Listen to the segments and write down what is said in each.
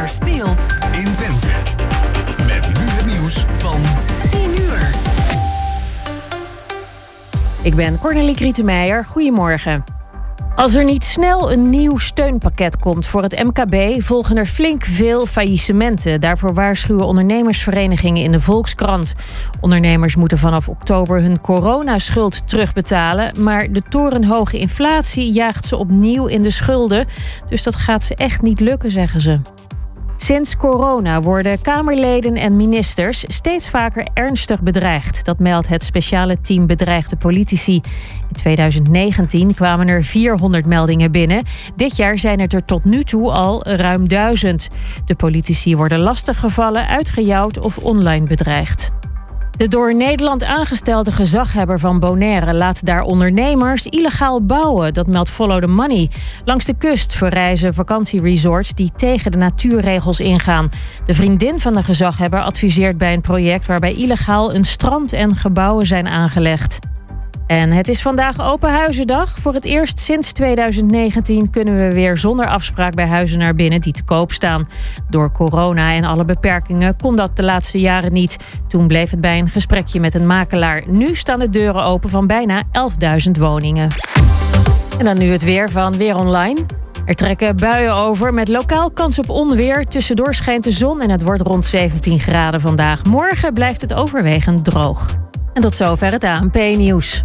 er speelt in Twente. Met nu het nieuws van 10 uur. Ik ben Cornelie Krietenmeijer. Goedemorgen. Als er niet snel een nieuw steunpakket komt voor het MKB, volgen er flink veel faillissementen. Daarvoor waarschuwen ondernemersverenigingen in de Volkskrant. Ondernemers moeten vanaf oktober hun coronaschuld terugbetalen. Maar de torenhoge inflatie jaagt ze opnieuw in de schulden. Dus dat gaat ze echt niet lukken, zeggen ze. Sinds corona worden Kamerleden en ministers steeds vaker ernstig bedreigd. Dat meldt het speciale team Bedreigde Politici. In 2019 kwamen er 400 meldingen binnen. Dit jaar zijn het er tot nu toe al ruim duizend. De politici worden lastiggevallen, uitgejouwd of online bedreigd. De door Nederland aangestelde gezaghebber van Bonaire laat daar ondernemers illegaal bouwen. Dat meldt Follow the Money. Langs de kust verrijzen vakantieresorts die tegen de natuurregels ingaan. De vriendin van de gezaghebber adviseert bij een project waarbij illegaal een strand en gebouwen zijn aangelegd. En het is vandaag Open Huizendag. Voor het eerst sinds 2019 kunnen we weer zonder afspraak bij huizen naar binnen die te koop staan. Door corona en alle beperkingen kon dat de laatste jaren niet. Toen bleef het bij een gesprekje met een makelaar. Nu staan de deuren open van bijna 11.000 woningen. En dan nu het weer van Weer Online. Er trekken buien over met lokaal kans op onweer. Tussendoor schijnt de zon en het wordt rond 17 graden vandaag. Morgen blijft het overwegend droog. En tot zover het ANP-nieuws.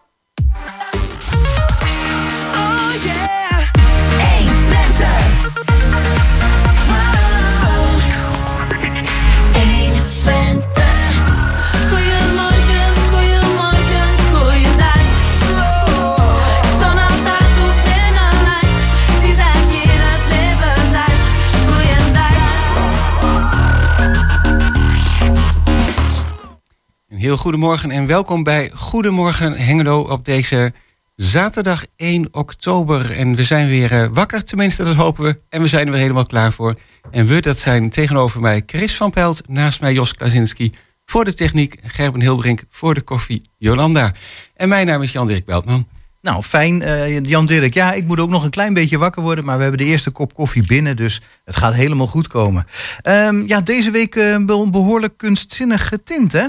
heel goedemorgen en welkom bij Goedemorgen Hengelo op deze zaterdag 1 oktober. En we zijn weer uh, wakker, tenminste dat hopen we. En we zijn er weer helemaal klaar voor. En we, dat zijn tegenover mij Chris van Pelt, naast mij Jos Klazinski voor de techniek, Gerben Hilbrink voor de koffie, Jolanda. En mijn naam is Jan-Dirk Beltman. Nou, fijn, uh, Jan-Dirk. Ja, ik moet ook nog een klein beetje wakker worden, maar we hebben de eerste kop koffie binnen, dus het gaat helemaal goed komen. Um, ja, deze week wel een behoorlijk kunstzinnig getint, hè?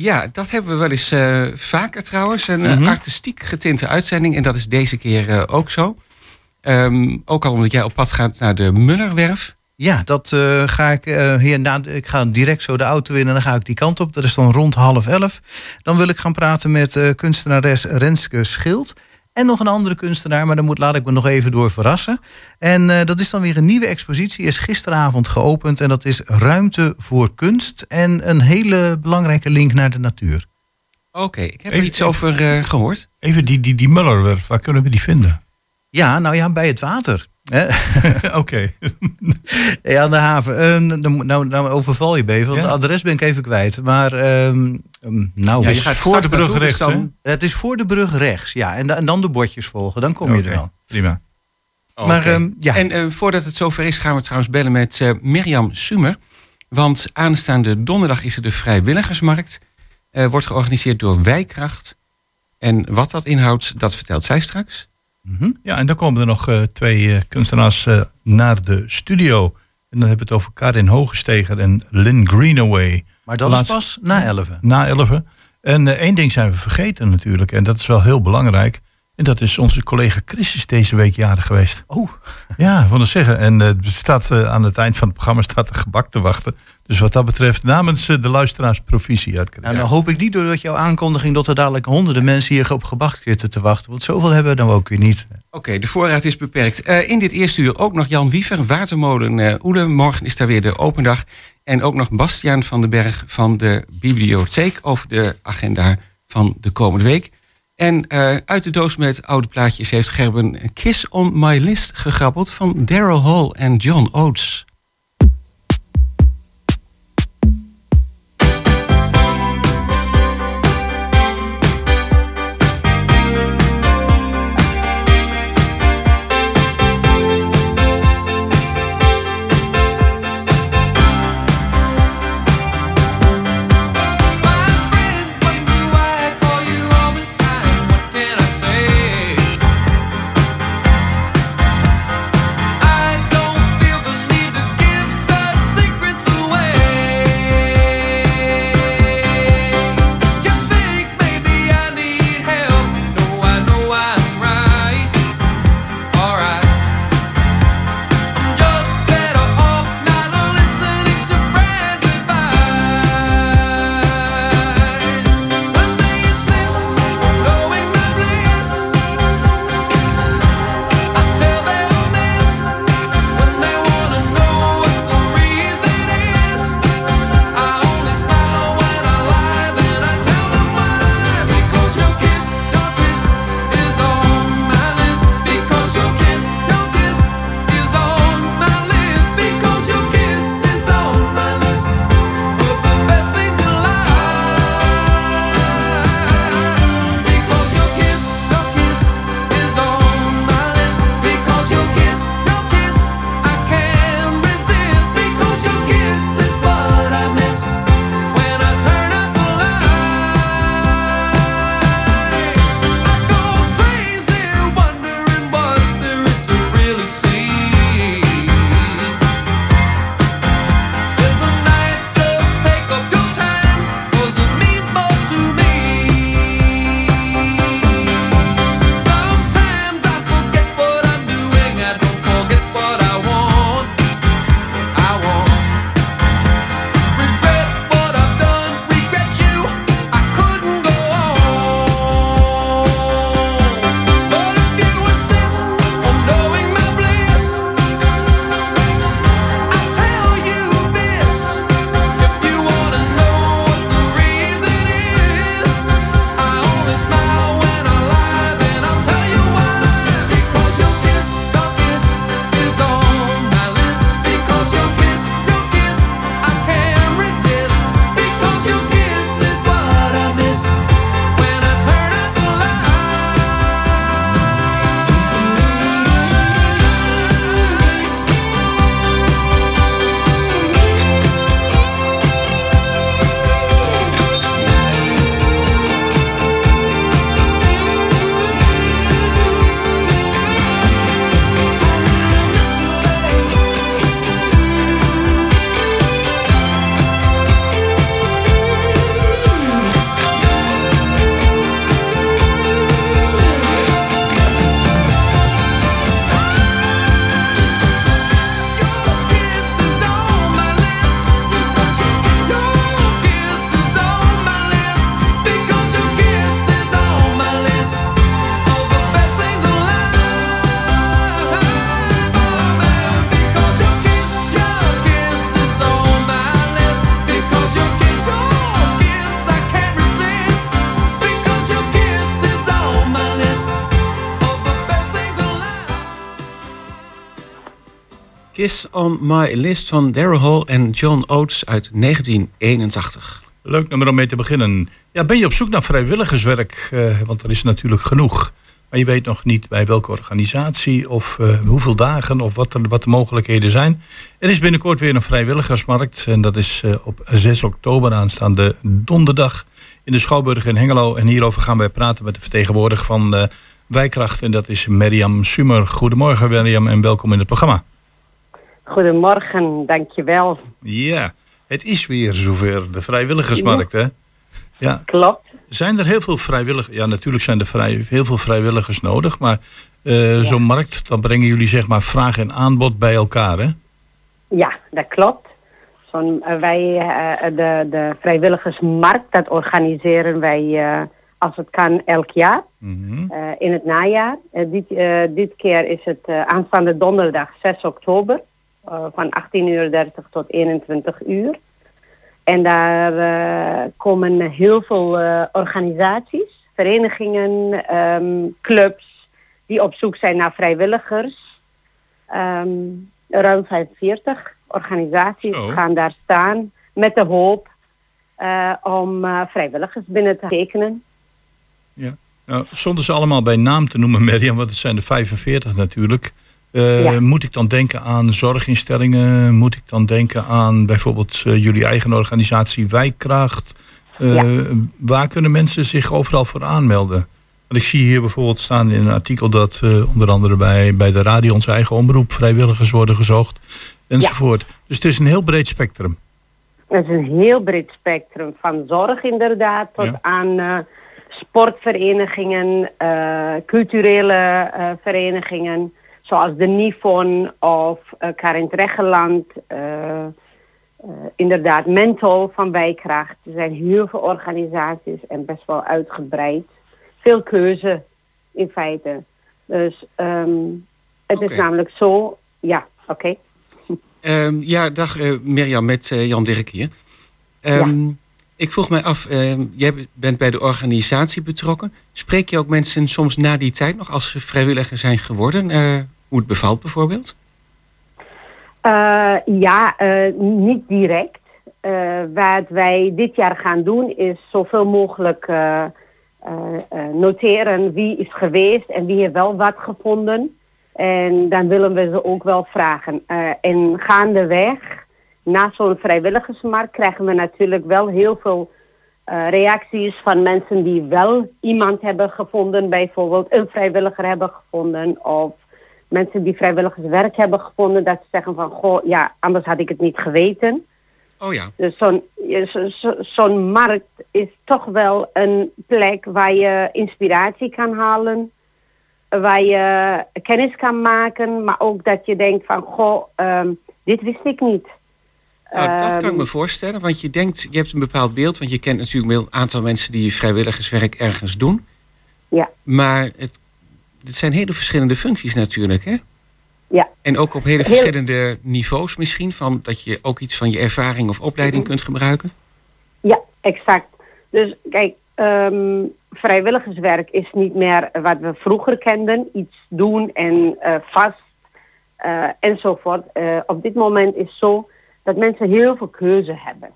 Ja, dat hebben we wel eens uh, vaker trouwens. Een mm -hmm. artistiek getinte uitzending. En dat is deze keer uh, ook zo. Um, ook al omdat jij op pad gaat naar de Mullerwerf. Ja, dat uh, ga ik hier na. Ik ga direct zo de auto in en dan ga ik die kant op. Dat is dan rond half elf. Dan wil ik gaan praten met kunstenares Renske Schild. En nog een andere kunstenaar, maar daar moet, laat ik me nog even door verrassen. En uh, dat is dan weer een nieuwe expositie, is gisteravond geopend. En dat is Ruimte voor Kunst. En een hele belangrijke link naar de natuur. Oké, okay, ik heb er iets over uh, gehoord. Even die, die, die Mullerwerf, waar kunnen we die vinden? Ja, nou ja, bij het water. Oké. Okay. ja, aan de haven. Uh, nou, nou overval je even, want ja. het adres ben ik even kwijt. Maar um, nou, ja, je gaat voor de brug rechts, dan, Het is voor de brug rechts, ja. En, en dan de bordjes volgen, dan kom okay. je er wel. Prima. Maar, okay. um, ja. En uh, voordat het zover is, gaan we trouwens bellen met uh, Mirjam Sumer. Want aanstaande donderdag is er de Vrijwilligersmarkt. Uh, wordt georganiseerd door Wijkracht. En wat dat inhoudt, dat vertelt zij straks. Mm -hmm. Ja, en dan komen er nog uh, twee uh, kunstenaars uh, naar de studio. En dan hebben we het over Karin Hogesteger en Lynn Greenaway. Maar dat is pas na 11. Na 11. En één ding zijn we vergeten natuurlijk. En dat is wel heel belangrijk. En dat is onze collega Chris is deze week jarig geweest. Oh. Ja, van het zeggen. En uh, staat, uh, aan het eind van het programma staat er gebak te wachten. Dus wat dat betreft namens uh, de luisteraars provisie uit. Nou, dan hoop ik niet doordat jouw aankondiging dat er dadelijk honderden mensen hier op gebak zitten te wachten. Want zoveel hebben we dan ook weer niet. Oké, okay, de voorraad is beperkt. in dit eerste uur ook nog Jan Wiever, Watermolen Oele. Morgen is daar weer de open dag. En ook nog Bastiaan van den Berg van de bibliotheek over de agenda van de komende week. En uh, uit de doos met oude plaatjes heeft Gerben Kiss on My List gegrabbeld van Daryl Hall en John Oates. Kiss on My List van Daryl Hall en John Oates uit 1981. Leuk nummer om mee te beginnen. Ja, ben je op zoek naar vrijwilligerswerk? Eh, want er is natuurlijk genoeg. Maar je weet nog niet bij welke organisatie of eh, hoeveel dagen of wat, er, wat de mogelijkheden zijn. Er is binnenkort weer een vrijwilligersmarkt. En dat is eh, op 6 oktober aanstaande donderdag in de Schouwburg in Hengelo. En hierover gaan wij praten met de vertegenwoordiger van Wijkracht. En dat is Mirjam Sumer. Goedemorgen Mirjam en welkom in het programma. Goedemorgen, dankjewel. Ja, het is weer zover, de vrijwilligersmarkt hè? Ja. Klopt. Zijn er heel veel vrijwilligers? Ja, natuurlijk zijn er vrij, heel veel vrijwilligers nodig. Maar uh, zo'n markt, dan brengen jullie zeg maar vraag en aanbod bij elkaar, hè? Ja, dat klopt. Zo'n, uh, wij, uh, de, de vrijwilligersmarkt, dat organiseren wij als het kan elk jaar. -hmm. in het najaar. dit, dit keer is het aanstaande donderdag 6 oktober. Van 18.30 uur tot 21 uur. En daar uh, komen heel veel uh, organisaties, verenigingen, um, clubs die op zoek zijn naar vrijwilligers. Um, ruim 45 organisaties Zo. gaan daar staan met de hoop om vrijwilligers binnen te tekenen. Ja. Nou, zonder ze allemaal bij naam te noemen, Mirjam, want het zijn er 45 natuurlijk. Uh, ja. Moet ik dan denken aan zorginstellingen? Moet ik dan denken aan bijvoorbeeld uh, jullie eigen organisatie Wijkkracht? Uh, ja. Waar kunnen mensen zich overal voor aanmelden? Want ik zie hier bijvoorbeeld staan in een artikel dat onder andere bij, bij de radio onze eigen omroep vrijwilligers worden gezocht enzovoort. Ja. Dus het is een heel breed spectrum. Het is een heel breed spectrum van zorg inderdaad tot aan sportverenigingen, culturele verenigingen zoals de Nifon of uh, Karin Treggeland, uh, uh, inderdaad Mental van Wijkracht. Er zijn heel veel organisaties en best wel uitgebreid. Veel keuze in feite. Dus um, het okay. is namelijk zo, ja, oké. Okay. Um, ja, dag Mirjam met Jan Dirk hier. Um, ja. Ik vroeg mij af, jij bent bij de organisatie betrokken. Spreek je ook mensen soms na die tijd nog als ze vrijwilliger zijn geworden? Hoe het bevalt bijvoorbeeld? Uh, ja, uh, niet direct. Uh, wat wij dit jaar gaan doen is zoveel mogelijk noteren wie is geweest en wie heeft wel wat gevonden. En dan willen we ze ook wel vragen. en gaandeweg, na zo'n vrijwilligersmarkt, krijgen we natuurlijk wel heel veel reacties van mensen die wel iemand hebben gevonden, bijvoorbeeld een vrijwilliger hebben gevonden of mensen die vrijwilligerswerk hebben gevonden, dat ze zeggen van, goh, ja, anders had ik het niet geweten. Oh ja. Dus zo'n zo, zo markt is toch wel een plek waar je inspiratie kan halen, waar je kennis kan maken, maar ook dat je denkt van, goh, um, dit wist ik niet. Nou, dat kan ik me voorstellen, want je denkt, je hebt een bepaald beeld, want je kent natuurlijk een aantal mensen die vrijwilligerswerk ergens doen. Ja. Maar het dit zijn hele verschillende functies natuurlijk, hè? Ja. En ook op hele verschillende niveaus misschien, van dat je ook iets van je ervaring of opleiding kunt gebruiken? Ja, exact. Dus kijk, um, vrijwilligerswerk is niet meer wat we vroeger kenden. Iets doen en uh, vast uh, enzovoort. Uh, op dit moment is zo dat mensen heel veel keuze hebben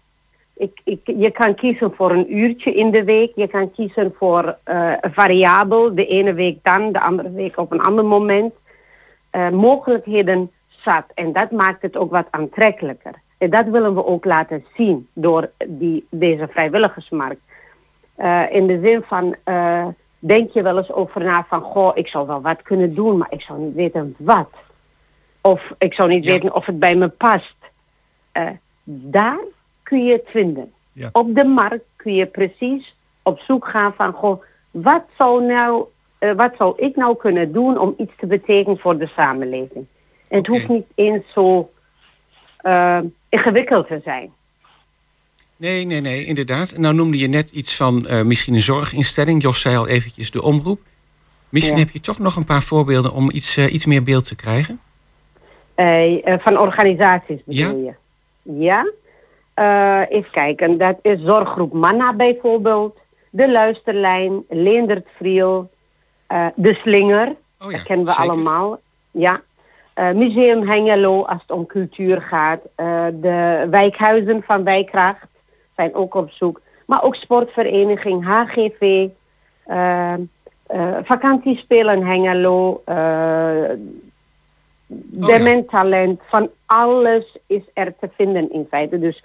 ik, ik, je kan kiezen voor een uurtje in de week. Je kan kiezen voor uh, variabel. De ene week dan, de andere week op een ander moment. Uh, mogelijkheden zat. En dat maakt het ook wat aantrekkelijker. En dat willen we ook laten zien door die, deze vrijwilligersmarkt. Uh, in de zin van, denk je wel eens over na van... goh, ik zou wel wat kunnen doen, maar ik zou niet weten wat. Of ik zou niet ja. weten of het bij me past. daar kun je het vinden. Ja. Op de markt kun je precies op zoek gaan van, goh, wat zou, nou, uh, wat zou ik nou kunnen doen om iets te betekenen voor de samenleving? En het okay. hoeft niet eens zo uh, ingewikkeld te zijn. Nee, nee, nee, inderdaad. Nou noemde je net iets van uh, misschien een zorginstelling. Jos zei al eventjes de omroep. Misschien ja. heb je toch nog een paar voorbeelden om iets, iets meer beeld te krijgen? van organisaties bedoel ja? je? Ja? Uh, even kijken, dat is zorggroep Manna bijvoorbeeld, de luisterlijn, Leendert Vriel, uh, de slinger, oh ja, dat kennen we zeker. allemaal. Ja. Uh, Museum Hengelo als het om cultuur gaat. De wijkhuizen van Wijkracht zijn ook op zoek. Maar ook sportvereniging HGV. Vakantiespelen Hengelo. Dementtalent. Van alles is er te vinden in feite. Dus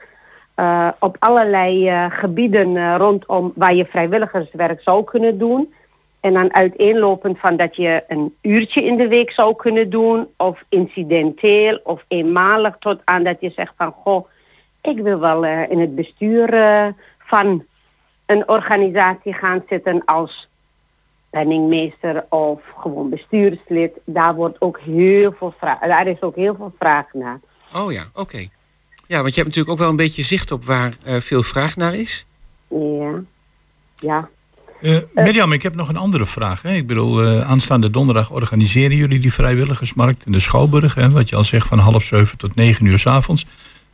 op allerlei gebieden rondom waar je vrijwilligerswerk zou kunnen doen. En dan uiteenlopend van dat je een uurtje in de week zou kunnen doen, of incidenteel, of eenmalig, tot aan dat je zegt van, goh, ik wil wel in het bestuur van een organisatie gaan zitten als penningmeester of gewoon bestuurslid. Daar wordt ook heel veel vraag, daar is ook heel veel vraag naar. Oh ja, oké. Ja, want je hebt natuurlijk ook wel een beetje zicht op waar uh, veel vraag naar is. Ja, ja. Uh, Mirjam, ik heb nog een andere vraag. Hè. Ik bedoel, uh, aanstaande donderdag organiseren jullie die vrijwilligersmarkt in de Schouwburg. Hè, wat je al zegt, van half zeven tot negen uur s avonds.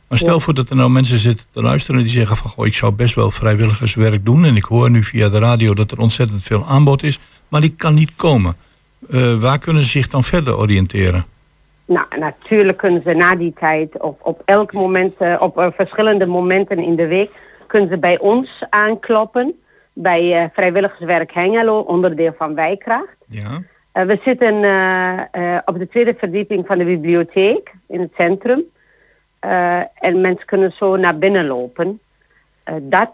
Maar stel voor dat er nou mensen zitten te luisteren die zeggen van... Goh, ik zou best wel vrijwilligerswerk doen. En ik hoor nu via de radio dat er ontzettend veel aanbod is. Maar die kan niet komen. Uh, waar kunnen ze zich dan verder oriënteren? Nou, natuurlijk kunnen ze na die tijd op, op elk moment, op verschillende momenten in de week... kunnen ze bij ons aankloppen bij uh, Vrijwilligerswerk Hengelo, onderdeel van Wijkracht. Ja. We zitten op de tweede verdieping van de bibliotheek in het centrum. en mensen kunnen zo naar binnen lopen. dat,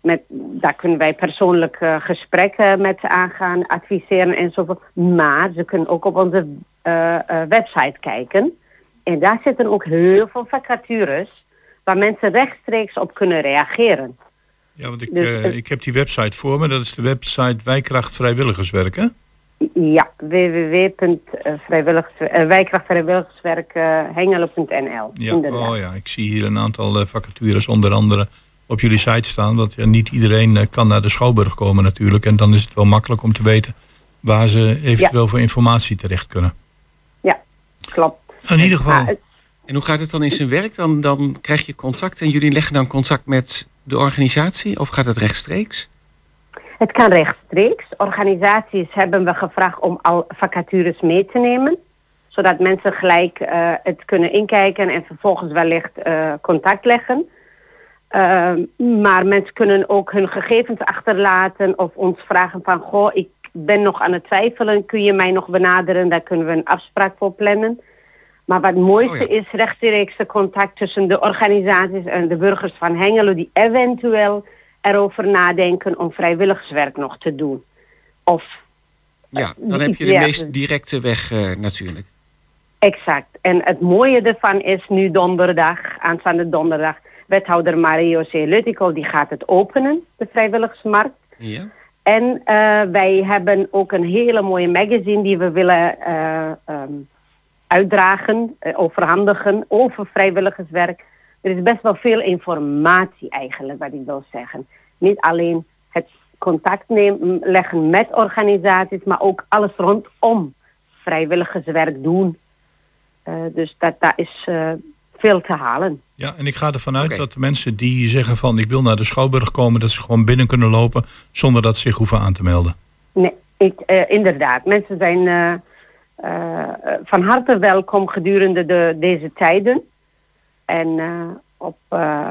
met, daar kunnen wij persoonlijk gesprekken met ze aangaan, adviseren enzovoort. Maar ze kunnen ook op onze website kijken. En daar zitten ook heel veel vacatures waar mensen rechtstreeks op kunnen reageren. Ja, want ik, dus, uh, ik heb die website voor me. Dat is de website Wijkracht Vrijwilligerswerk, hè? Ja, www.wijkrachtvrijwilligerswerkhengelen.nl. ja, oh ja, ik zie hier een aantal uh, vacatures onder andere op jullie site staan. Want ja, niet iedereen uh, kan naar de Schouwburg komen natuurlijk. En dan is het wel makkelijk om te weten waar ze eventueel ja. voor informatie terecht kunnen. Klopt. In ieder geval. En hoe gaat het dan in zijn werk? Dan, dan krijg je contact en jullie leggen dan contact met de organisatie of gaat het rechtstreeks? Het kan rechtstreeks. Organisaties hebben we gevraagd om al vacatures mee te nemen. Zodat mensen gelijk uh, het kunnen inkijken en vervolgens wellicht uh, contact leggen. Uh, maar mensen kunnen ook hun gegevens achterlaten of ons vragen van... goh, ik ben nog aan het twijfelen, kun je mij nog benaderen? Daar kunnen we een afspraak voor plannen. Maar wat het mooiste oh ja. is rechtstreeks de contact tussen de organisaties en de burgers van Hengelo die eventueel erover nadenken om vrijwilligerswerk nog te doen. Of ja, dan heb je de meest directe weg uh, natuurlijk. Exact. En het mooie ervan is nu donderdag, aanstaande donderdag, wethouder Mario C. Lutico, die gaat het openen, de vrijwilligersmarkt. Ja. En uh, wij hebben ook een hele mooie magazine die we willen uh, um, uitdragen, uh, overhandigen over vrijwilligerswerk. Er is best wel veel informatie eigenlijk wat ik wil zeggen. Niet alleen het contact leggen met organisaties, maar ook alles rondom vrijwilligerswerk doen. Dus dat, daar is veel te halen. Ja, en ik ga ervan uit okay. dat de mensen die zeggen van ik wil naar de Schouwburg komen, dat ze gewoon binnen kunnen lopen zonder dat ze zich hoeven aan te melden. Nee, ik, uh, inderdaad. Mensen zijn uh, van harte welkom gedurende de, deze tijden. En uh, op, uh,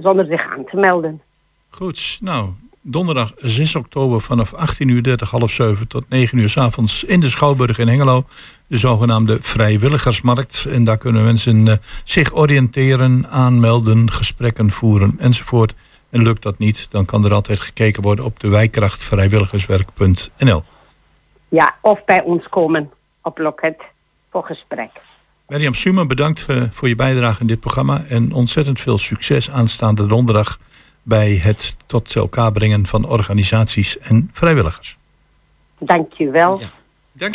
zonder zich aan te melden. Goed, nou, donderdag 6 oktober vanaf 18.30 uur, half 7 tot 9 uur s avonds in de Schouwburg in Hengelo. De zogenaamde vrijwilligersmarkt. En daar kunnen mensen zich oriënteren, aanmelden, gesprekken voeren enzovoort. En lukt dat niet, dan kan er altijd gekeken worden op de wijkrachtvrijwilligerswerk.nl. Ja, of bij ons komen op loket voor gesprek. Mirjam Suma, bedankt uh, voor je bijdrage in dit programma. En ontzettend veel succes aanstaande donderdag bij het tot elkaar brengen van organisaties en vrijwilligers. Dank je wel. Ja. Dank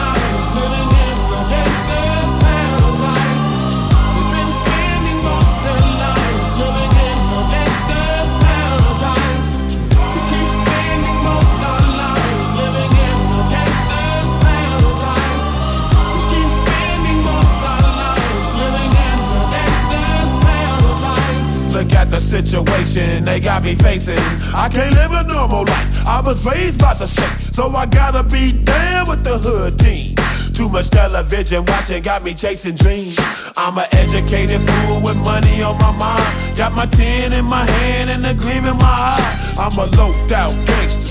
Look at the situation they got me facing. I can't live a normal life. I was raised by the state, so I gotta be down with the hood team. Too much television watching got me chasing dreams. I'm an educated fool with money on my mind. Got my tin in my hand and a gleam in my eye. I'm a loped out gangster,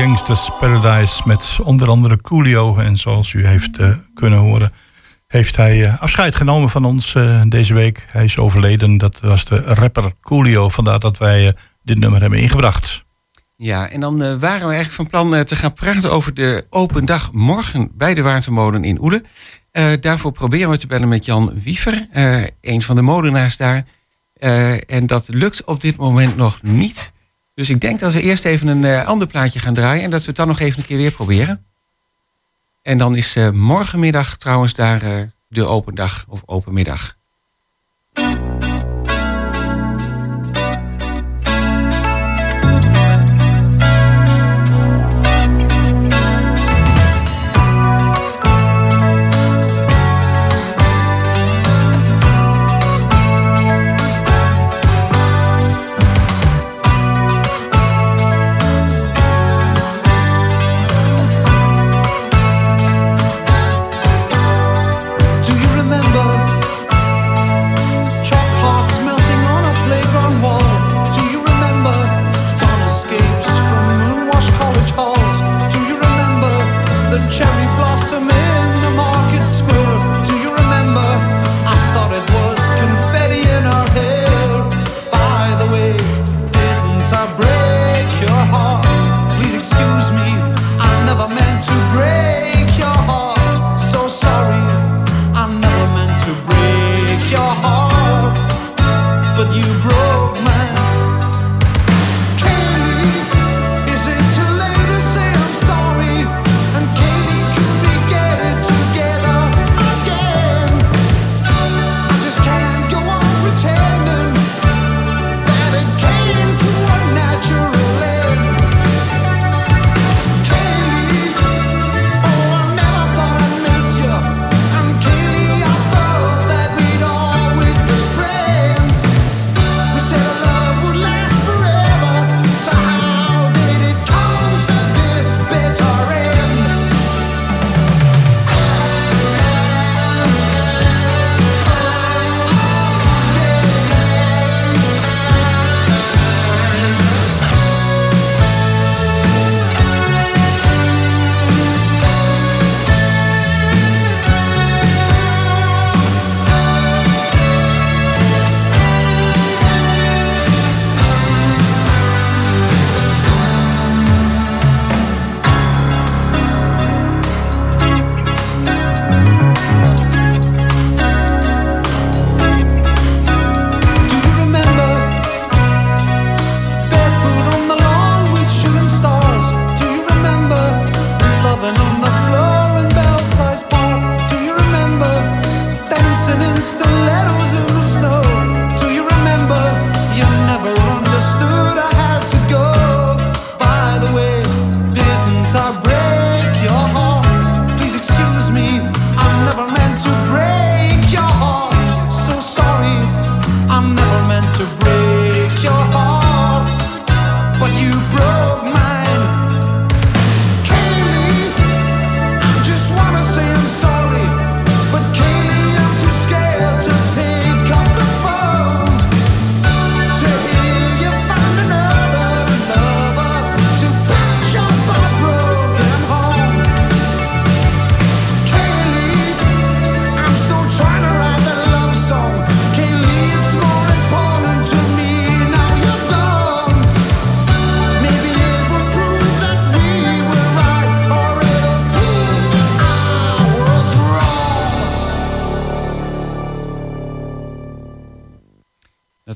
Gangsters Paradise met onder andere Coolio. En zoals u heeft eh, kunnen horen, heeft hij eh, afscheid genomen van ons eh, deze week. Hij is overleden, dat was de rapper Coolio. Vandaar dat wij dit nummer hebben ingebracht. Ja, en dan waren we eigenlijk van plan te gaan praten over de open dag morgen bij de Watermolen in Oede. Eh, daarvoor proberen we te bellen met Jan Wiever, een van de molenaars daar. En dat lukt op dit moment nog niet. Dus ik denk dat we eerst even een eh, ander plaatje gaan draaien en dat we het dan nog even een keer weer proberen. En dan is eh, morgenmiddag trouwens daar eh, de open dag of open middag.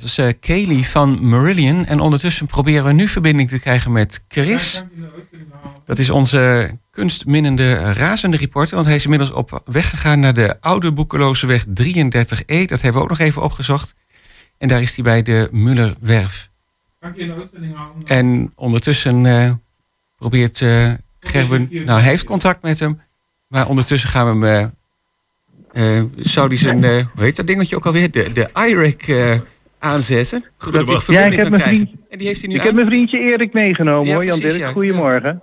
Ons uh, Kaylee van Marillion. En ondertussen proberen we nu verbinding te krijgen met Chris. Dat is onze kunstminnende razende reporter. Want hij is inmiddels op weg gegaan naar de oude Boekeloze weg 33E. Dat hebben we ook nog even opgezocht. En daar is hij bij de Mullerwerf. En ondertussen uh, probeert uh, Gerben... Nou, hij heeft contact met hem. Maar ondertussen gaan we hem... Zou hij zijn, hoe heet dat dingetje ook alweer? De, de IREC aanzetten. Zodat hij verbinding ja, kan krijgen. En die heeft hij nu ik heb mijn vriendje Erik meegenomen hoor, Jan Dirk. Goedemorgen.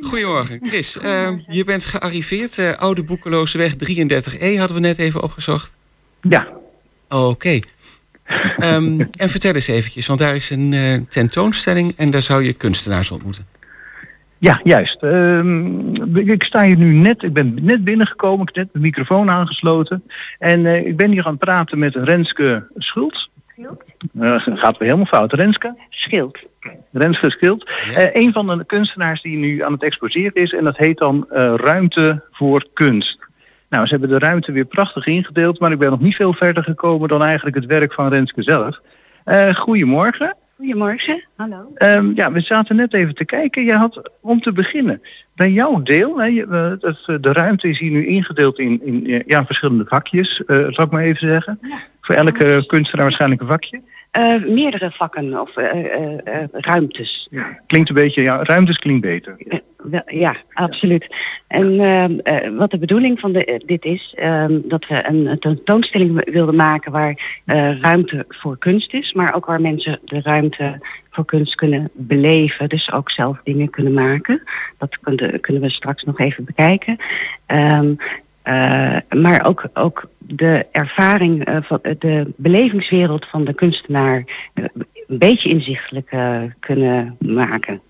Goedemorgen, Chris. je bent gearriveerd. Oude Boekeloze weg 33E hadden we net even opgezocht. Ja. Oké. Um, en vertel eens eventjes, want daar is een uh, tentoonstelling en daar zou je kunstenaars ontmoeten. Ja, juist. Um, ik sta hier nu net, ik ben net binnengekomen, ik heb net de microfoon aangesloten. En uh, ik ben hier aan het praten met Renske Schuld. Schild? Uh, gaat weer helemaal fout. Renske? Schild. Renske Schild. Ja. een van de kunstenaars die nu aan het exposeren is en dat heet dan Ruimte voor Kunst. Nou, ze hebben de ruimte weer prachtig ingedeeld, maar ik ben nog niet veel verder gekomen dan eigenlijk het werk van Renske zelf. Uh, goedemorgen. Goedemorgen, hallo. Um, ja, we zaten net even te kijken. Je had, om te beginnen, bij jouw deel, hè, je, uh, de ruimte is hier nu ingedeeld in, in ja, verschillende vakjes, uh, zal ik maar even zeggen. Ja. Voor elke kunstenaar waarschijnlijk een vakje. Uh, meerdere vakken of uh, uh, ruimtes. Ja. Klinkt een beetje, ja, ruimtes klinkt beter. ja, absoluut. En ehm, wat de bedoeling van de, dit is, ehm, dat we een tentoonstelling wilden maken waar ruimte voor kunst is, maar ook waar mensen de ruimte voor kunst kunnen beleven, dus ook zelf dingen kunnen maken. Dat kunnen, kunnen we straks nog even bekijken. Um, uh, maar ook, ook de ervaring, uh, van de belevingswereld van de kunstenaar een beetje inzichtelijk kunnen maken.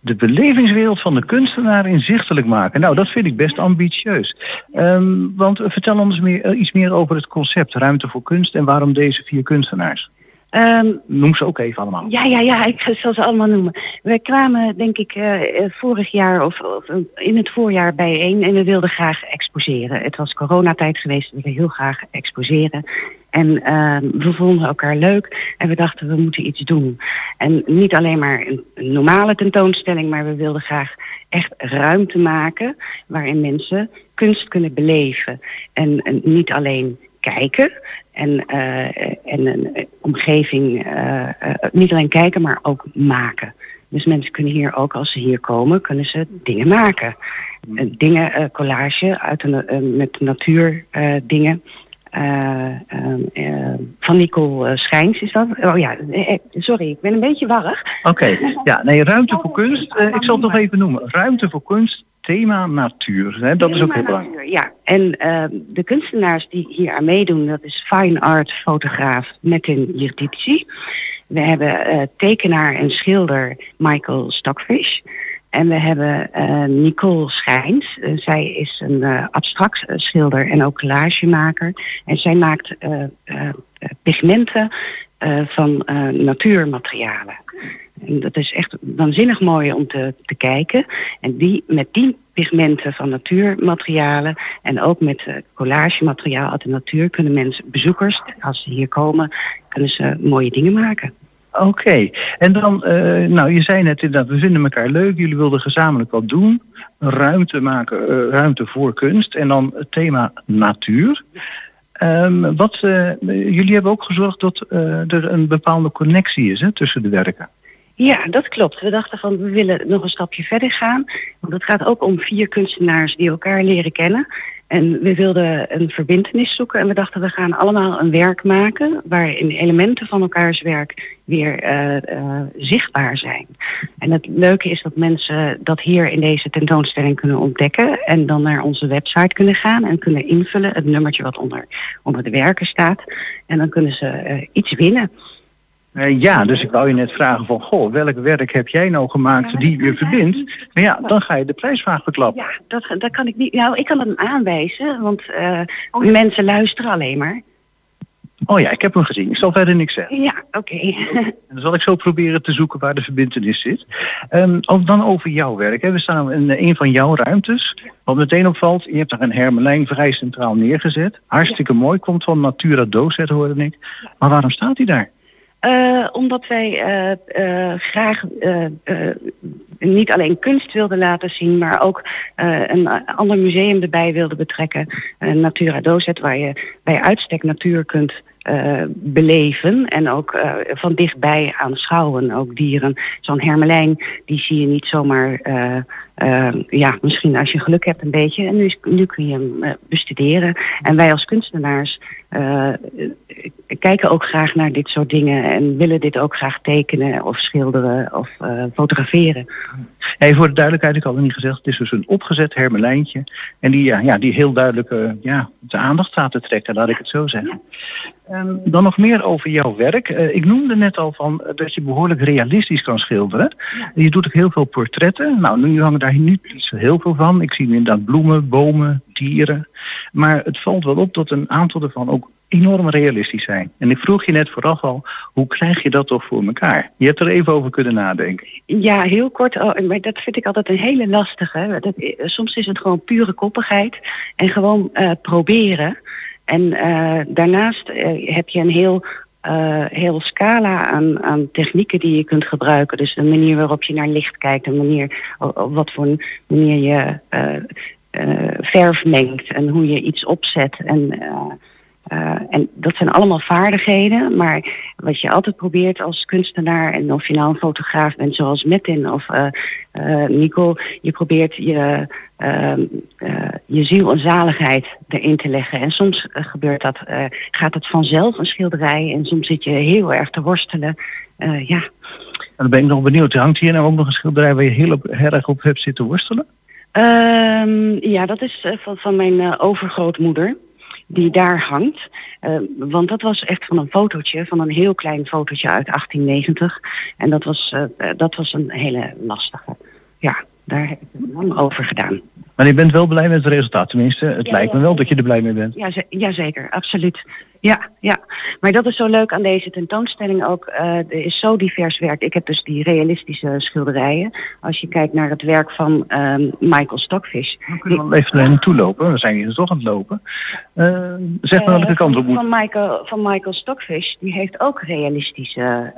De belevingswereld van de kunstenaar inzichtelijk maken. Nou, dat vind ik best ambitieus. Um, want vertel ons meer, iets meer over het concept ruimte voor kunst en waarom deze vier kunstenaars. Um, Noem ze ook even allemaal. Ja, ja, ja, ik zal ze allemaal noemen. Wij kwamen denk ik uh, vorig jaar of, of, in het voorjaar bijeen en we wilden graag exposeren. Het was coronatijd geweest, we wilden heel graag exposeren. En uh, we vonden elkaar leuk en we dachten we moeten iets doen. En niet alleen maar een, normale tentoonstelling, maar we wilden graag echt ruimte maken waarin mensen kunst kunnen beleven. En, en niet alleen kijken en, uh, en een omgeving uh, niet alleen kijken, maar ook maken. Dus mensen kunnen hier ook, als ze hier komen, kunnen ze dingen maken. dingen, collage uit een, met natuur dingen. van Nicole Schijns is dat. Oh ja, sorry, ik ben een beetje warrig. Oké, ja, nee, ruimte voor kunst. ik zal het nog even noemen. Ruimte voor kunst thema natuur. Hè? Dat is ook heel belangrijk. Ja, en uh, de kunstenaars die hier aan meedoen, dat is fine art fotograaf Metin Yirdici. We hebben uh, tekenaar en schilder Michael Stockfish. En we hebben uh, Nicole Schijns. Uh, zij is een uh, abstract schilder en ook collagemaker. En zij maakt pigmenten van natuurmaterialen. En dat is echt waanzinnig mooi om te, te kijken. En die, met die pigmenten van natuurmaterialen en ook met uh, collagemateriaal uit de natuur kunnen mensen, bezoekers, als ze hier komen, kunnen ze mooie dingen maken. Oké, en dan, uh, nou je zei net inderdaad, we vinden elkaar leuk, jullie wilden gezamenlijk wat doen, ruimte maken, uh, ruimte voor kunst en dan het thema natuur. Um, wat, jullie hebben ook gezorgd dat er een bepaalde connectie is hè, tussen de werken. Ja, dat klopt. We dachten van we willen nog een stapje verder gaan. Want het gaat ook om vier kunstenaars die elkaar leren kennen. En we wilden een verbindenis zoeken en we dachten we gaan allemaal een werk maken waarin elementen van elkaars werk weer uh, uh, zichtbaar zijn. En het leuke is dat mensen dat hier in deze tentoonstelling kunnen ontdekken en dan naar onze website kunnen gaan en kunnen invullen het nummertje wat onder, onder de werken staat. En dan kunnen ze uh, iets winnen. Uh, ja, dus ik wou je net vragen van, goh, welk werk heb jij nou gemaakt die je verbindt? Maar ja, dan ga je de prijsvraag verklappen. Ja, dat, dat kan ik niet. Nou, ik kan het aanwijzen, want uh, oh, mensen luisteren alleen maar. Oh ja, ik heb hem gezien. Ik zal verder niks zeggen. Ja, oké. Okay. dan zal ik zo proberen te zoeken waar de verbindenis zit. Um, dan over jouw werk. Hè. We staan in een van jouw ruimtes. Wat meteen opvalt, je hebt daar een hermelijn vrij centraal neergezet. Hartstikke ja. mooi, komt van Natura Docet hoorde ik. Maar waarom staat hij daar? Uh, omdat wij uh, uh, graag niet alleen kunst wilden laten zien, maar ook een ander museum erbij wilden betrekken. Natura Dozet, waar je bij uitstek natuur kunt beleven en ook van dichtbij aanschouwen, ook dieren. Zo'n hermelijn, die zie je niet zomaar ja, misschien als je geluk hebt een beetje. En nu, nu kun je hem bestuderen. En wij als kunstenaars uh, kijken ook graag naar dit soort dingen. En willen dit ook graag tekenen of schilderen of fotograferen. Hey, voor de duidelijkheid, ik had het niet gezegd. Het is dus een opgezet hermelijntje. En die, ja, die heel duidelijk ja, de aandacht staat te trekken, laat ik het zo zeggen. Um, dan nog meer over jouw werk. ik noemde net al van dat je behoorlijk realistisch kan schilderen. Je doet ook heel veel portretten. Nou, nu hangen daar niet heel veel van. Ik zie inderdaad bloemen, bomen, dieren. Maar het valt wel op dat een aantal ervan ook enorm realistisch zijn. En ik vroeg je net vooraf al, hoe krijg je dat toch voor elkaar? Je hebt er even over kunnen nadenken. Ja, heel kort. Oh, maar dat vind ik altijd een hele lastige. Dat, soms is het gewoon pure koppigheid en gewoon uh, proberen. En uh, daarnaast heb je een heel heel scala aan, aan technieken die je kunt gebruiken. Dus de manier waarop je naar licht kijkt, de manier wat voor een manier je verf mengt en hoe je iets opzet. En, en dat zijn allemaal vaardigheden, maar wat je altijd probeert als kunstenaar en of je nou een fotograaf bent zoals Metin of Nico, je probeert je uh, je ziel en zaligheid erin te leggen. En soms gebeurt dat, gaat het vanzelf een schilderij en soms zit je heel erg te worstelen. ja. Dan ben ik nog benieuwd, hangt hier nou ook nog een schilderij waar je heel erg op hebt zitten worstelen? Ehm, ja, dat is van, van mijn overgrootmoeder die daar hangt. Uh, want dat was echt van een fotootje, van een heel klein fotootje uit 1890. En dat was, uh, dat was een hele lastige. Ja, daar heb ik lang over gedaan. Maar je bent wel blij met het resultaat, tenminste. Het lijkt me wel dat je er blij mee bent. Ja, jazeker, absoluut. Ja, ja. Maar dat is zo leuk aan deze tentoonstelling ook. Uh, er is zo divers werk. Ik heb dus die realistische schilderijen. Als je kijkt naar het werk van um, Michael Stockfish. Dan kunnen we even naar naartoe lopen. We zijn hier toch aan het lopen. Uh, zeg maar uh, welke kant op moet. Van Michael, van Michael Stockfish, die heeft ook realistische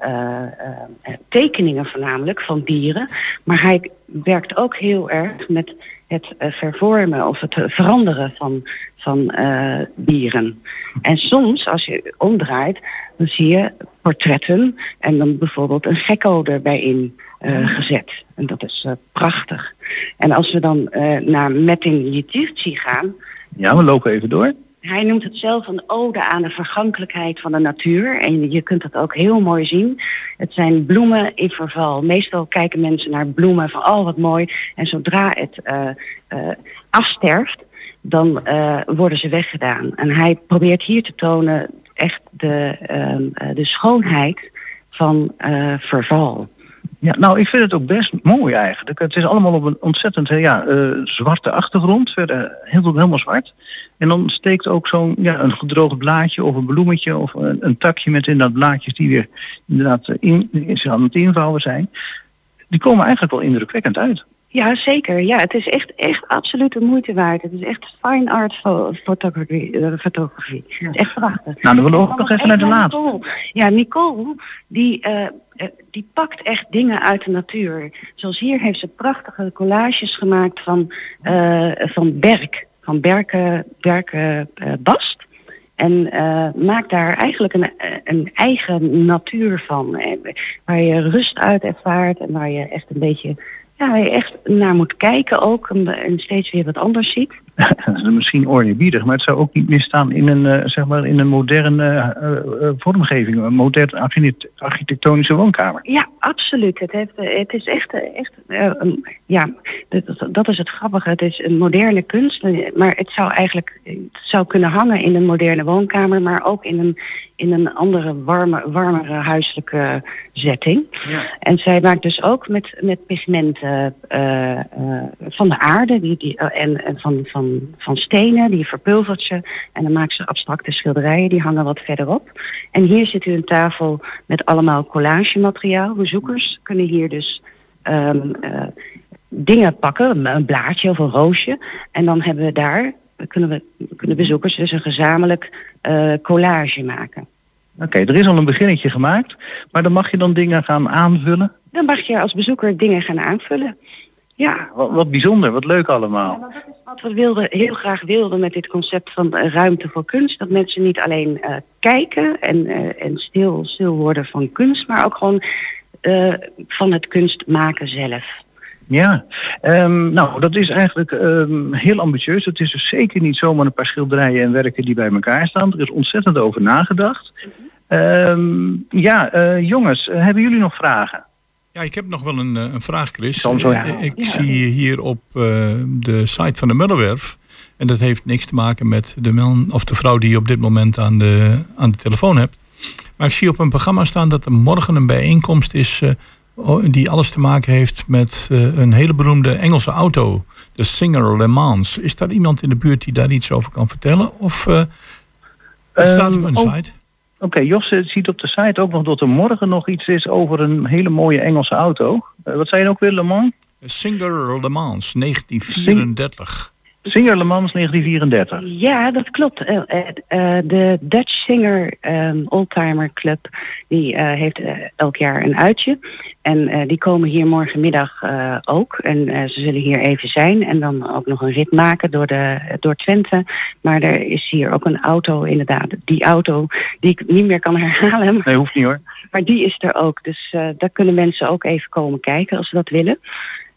tekeningen voornamelijk van dieren. Maar hij werkt ook heel erg met het uh, vervormen of het uh, veranderen van, van uh, dieren. En soms, als je omdraait, dan zie je portretten en dan bijvoorbeeld een gekko erbij in gezet. En dat is prachtig. En als we dan naar Metin Yitirci gaan... Ja, we lopen even door. Hij noemt het zelf een ode aan de vergankelijkheid van de natuur. En je kunt het ook heel mooi zien. Het zijn bloemen in verval. Meestal kijken mensen naar bloemen van oh wat mooi. En zodra het uh, uh, afsterft, dan uh, worden ze weggedaan. En hij probeert hier te tonen echt de, de schoonheid van verval. Ja, nou, ik vind het ook best mooi eigenlijk. Het is allemaal op een ontzettend ja, zwarte achtergrond, verder heel, helemaal zwart. En dan steekt ook zo'n ja, een gedroogd blaadje of een bloemetje of een, een takje met inderdaad blaadjes die weer inderdaad in, in, aan het invouwen zijn. Die komen eigenlijk wel indrukwekkend uit. Ja, zeker. Ja, het is echt, echt absoluut de moeite waard. Het is echt fine art fotografie. Uh, fotografie. Ja. Het is echt prachtig. Nou, dan willen we ook nog even naar de laatste. Ja, Nicole, die, uh, die pakt echt dingen uit de natuur. Zoals hier heeft ze prachtige collages gemaakt van, uh, van berk van Berken, Berken uh, Bast. En uh, maakt daar eigenlijk een, een eigen natuur van. Waar je rust uit ervaart en waar je echt een beetje ja, je echt naar moet kijken ook en, steeds weer wat anders ziet. Dat is misschien oorniebiedig, maar het zou ook niet misstaan in een, uh, zeg maar in een moderne uh, uh, vormgeving, een moderne architectonische woonkamer. Ja, absoluut. Het, heeft, het is echt, echt ja, dat, dat, is het grappige. Het is een moderne kunst, maar het zou eigenlijk het zou kunnen hangen in een moderne woonkamer, maar ook in een, in een andere warme, warmere huiselijke setting. Ja. En zij maakt dus ook met, met pigmenten uh, uh, van de aarde die, die, uh, en, en van, van, van stenen, die verpulvert ze. En dan maakt ze abstracte schilderijen, die hangen wat verderop. En hier zit u een tafel met allemaal collagemateriaal. Bezoekers kunnen hier dus um, dingen pakken, een blaadje of een roosje. En dan hebben we daar, kunnen, we, kunnen bezoekers dus een gezamenlijk collage maken. Oké, er is al een beginnetje gemaakt, maar dan mag je dan dingen gaan aanvullen. Dan mag je als bezoeker dingen gaan aanvullen. Ja. Wat, wat bijzonder, wat leuk allemaal. Wat we wilden, heel graag wilden met dit concept van eh, ruimte voor kunst. Dat mensen niet alleen eh, kijken en, eh, en stil, stil worden van kunst, maar ook gewoon van het kunst maken zelf. Ja, ehm, nou dat is eigenlijk ehm, heel ambitieus. Het is dus zeker niet zomaar een paar schilderijen en werken die bij elkaar staan. Er is ontzettend over nagedacht. Ehm, ja, jongens, hebben jullie nog vragen? Ja, ik heb nog wel een, eh, een vraag, Chris. Ja. Ik zie hier op eh, de site van de Mullenwerf, en dat heeft niks te maken met de man of de vrouw die je op dit moment aan de, aan de telefoon hebt. Maar ik zie op een programma staan dat er morgen een bijeenkomst is eh, die alles te maken heeft met een hele beroemde Engelse auto, de Singer Le Mans. Is daar iemand in de buurt die daar iets over kan vertellen? Of eh, het staat op Ehm, een oh, site? Oké, Jos eh, ziet op de site ook nog dat er morgen nog iets is over een hele mooie Engelse auto. Eh, wat zei je ook weer, Le Mans? Singer Le Mans, 1934. Singer Le Mans 1934. Ja, dat klopt. Eh, eh, eh, de Dutch Singer ehm, Oldtimer Club die heeft elk jaar een uitje. En die komen hier morgenmiddag ook. En ze zullen hier even zijn en dan ook nog een rit maken door, de, door Twente. Maar er is hier ook een auto inderdaad. Die auto die ik niet meer kan herhalen. Nee, hoeft niet hoor. Maar die is er ook. Dus daar kunnen mensen ook even komen kijken als ze dat willen.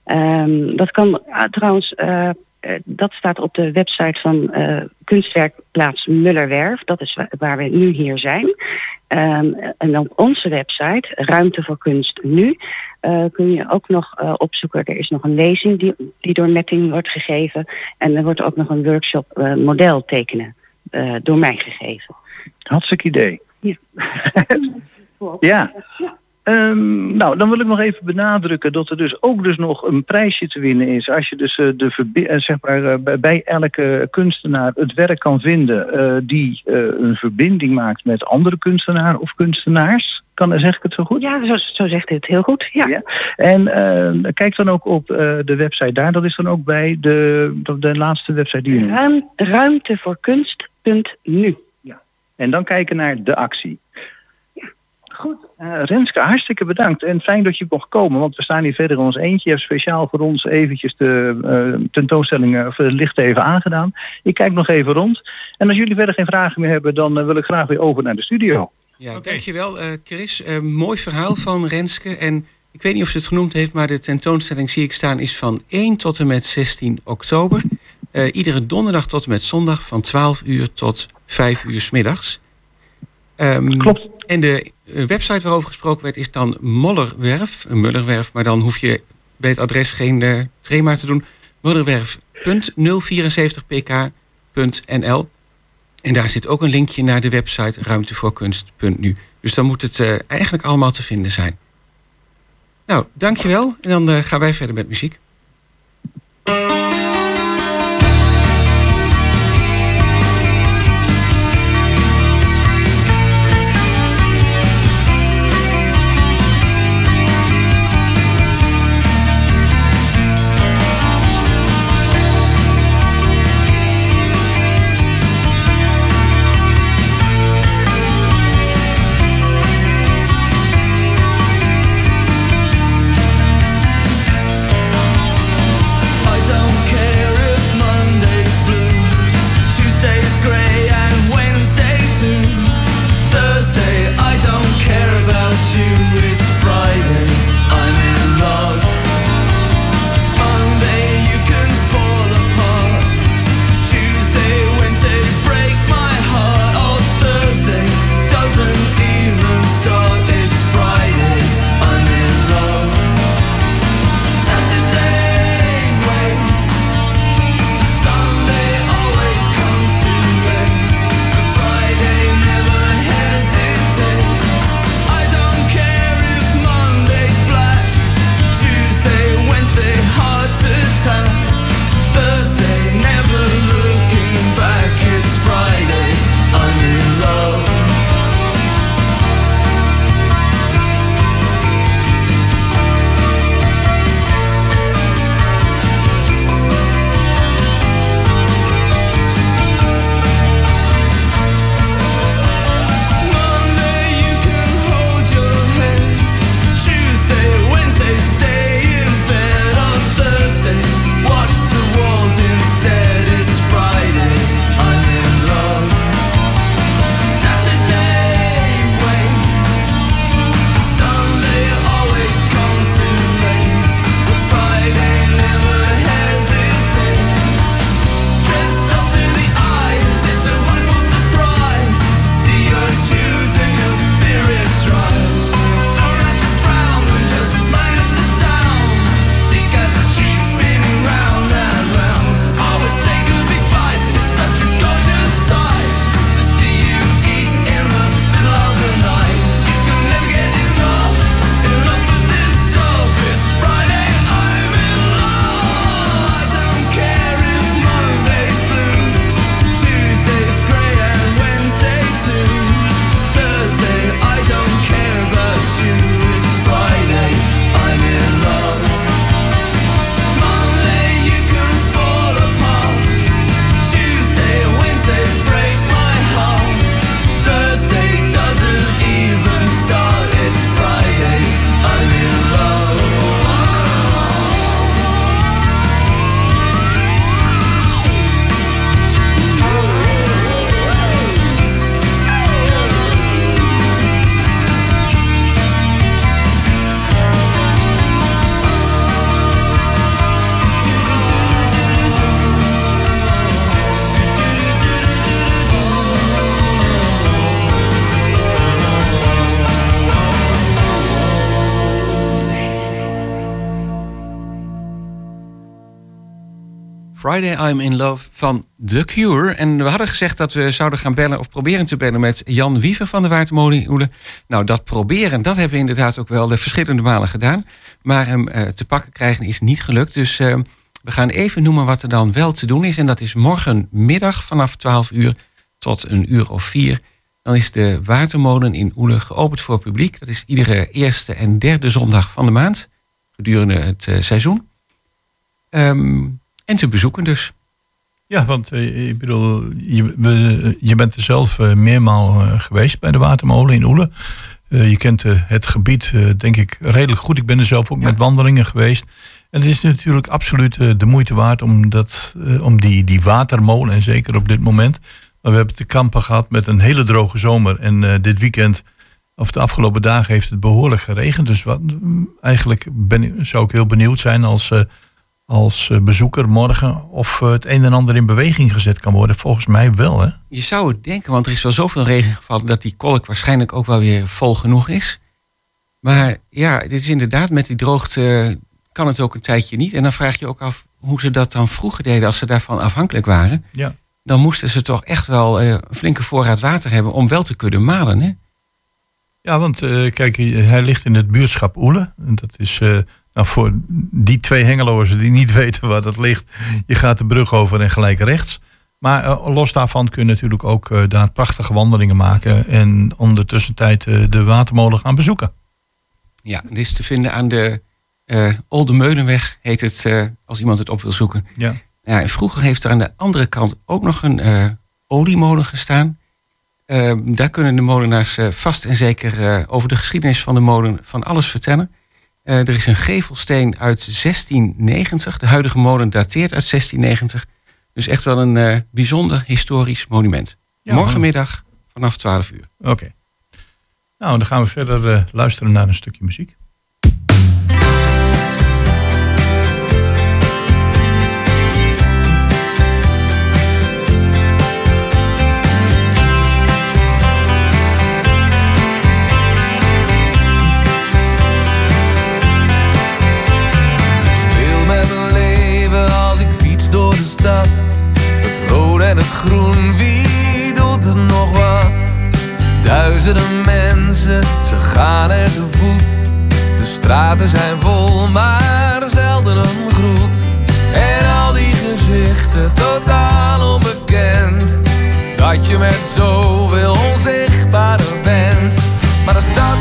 Ehm, dat kan ah, trouwens, dat staat op de website van eh, kunstwerkplaats Mullerwerf. Dat is wa- waar we nu hier zijn. Ehm, en op onze website, Ruimte voor Kunst Nu, eh, kun je ook nog eh, opzoeken. Er is nog een lezing die, die door Netting wordt gegeven. En er wordt ook nog een workshop eh, model tekenen eh, door mij gegeven. Hartstikke idee. Ja. Ja. Ehm, nou, dan wil ik nog even benadrukken dat er dus ook dus nog een prijsje te winnen is. Als je dus eh, de eh, zeg maar, eh, bij, elke kunstenaar het werk kan vinden die een verbinding maakt met andere kunstenaar of kunstenaars. Kan, zeg ik het zo goed? Ja, zo, zo zegt het heel goed. Ja. En kijk dan ook op de website daar. Dat is dan ook bij de, de, de laatste website die je. Ruim, ruimtevoorkunst.nu. En dan kijken naar de actie. Goed. Eh, Renske, hartstikke bedankt. En fijn dat je mocht komen, want we staan hier verder in ons eentje. Je hebt speciaal voor ons eventjes de eh, tentoonstelling eh, of het licht even aangedaan. Ik kijk nog even rond. En als jullie verder geen vragen meer hebben, dan eh, wil ik graag weer over naar de studio. Ja, dankjewel eh, Chris. Eh, mooi verhaal van Renske. En ik weet niet of ze het genoemd heeft, maar de tentoonstelling zie ik staan is van 1 tot en met 16 oktober. Eh, iedere donderdag tot en met zondag van 12 uur tot 5 uur 's middags. Klopt. En de eh, website waarover gesproken werd is dan Mollerwerf. Een Mullerwerf, maar dan hoef je bij het adres geen uh, trema te doen. Mollerwerf.074pk.nl En daar zit ook een linkje naar de website ruimtevoorkunst.nu. Dus dan moet het uh, eigenlijk allemaal te vinden zijn. Nou, dankjewel. En dan uh, gaan wij verder met muziek. Friday I'm in Love van The Cure. En we hadden gezegd dat we zouden gaan bellen of proberen te bellen met Jan Wiever van de Watermolen in Oele. Nou, dat proberen, dat hebben we inderdaad ook wel de verschillende malen gedaan. Maar hem uh, te pakken krijgen is niet gelukt. Dus uh, we gaan even noemen wat er dan wel te doen is. En dat is morgenmiddag vanaf 12 uur tot een uur of vier. Dan is de Watermolen in Oele geopend voor publiek. Dat is iedere eerste en derde zondag van de maand gedurende het uh, seizoen. Um, en te bezoeken dus. Ja, want uh, ik bedoel, je, we, je bent er zelf uh, meermaal geweest bij de Watermolen in Oele. je kent het gebied, denk ik, redelijk goed. Ik ben er zelf ook ja. met wandelingen geweest. En het is natuurlijk absoluut de moeite waard om, dat, om die, die watermolen, en zeker op dit moment. Maar we hebben te kampen gehad met een hele droge zomer. En dit weekend, of de afgelopen dagen, heeft het behoorlijk geregend. Dus wat, eigenlijk ben, zou ik heel benieuwd zijn als als eh, bezoeker morgen of eh, het een en ander in beweging gezet kan worden. Volgens mij wel, hè? Je zou het denken, want er is wel zoveel regen gevallen dat die kolk waarschijnlijk ook wel weer vol genoeg is. Maar ja, dit is inderdaad met die droogte kan het ook een tijdje niet. En dan vraag je ook af hoe ze dat dan vroeger deden als ze daarvan afhankelijk waren. Ja. Dan moesten ze toch echt wel uh, een flinke voorraad water hebben om wel te kunnen malen, hè? Ja, want uh, kijk, hij ligt in het buurtschap Oele. En dat is uh, nou, voor die twee Hengeloers die niet weten waar dat ligt, je gaat de brug over en gelijk rechts. Maar uh, los daarvan kun je natuurlijk ook uh, daar prachtige wandelingen maken en om de tussentijd uh, de watermolen gaan bezoeken. Ja, dit is te vinden aan de Olde Meunenweg, heet het, als iemand het op wil zoeken. Ja. Ja, vroeger heeft er aan de andere kant ook nog een oliemolen gestaan. daar kunnen de molenaars vast en zeker over de geschiedenis van de molen van alles vertellen. Uh, er is een gevelsteen uit 1690. De huidige molen dateert uit 1690. Dus echt wel een uh, bijzonder historisch monument. Ja, Morgenmiddag vanaf 12 uur. Oké. Okay. Nou, dan gaan we verder uh, luisteren naar een stukje muziek. Duizenden mensen, ze gaan er te voet. De straten zijn vol, maar zelden een groet. En al die gezichten, totaal onbekend. Dat je met zoveel onzichtbare bent. Maar de stad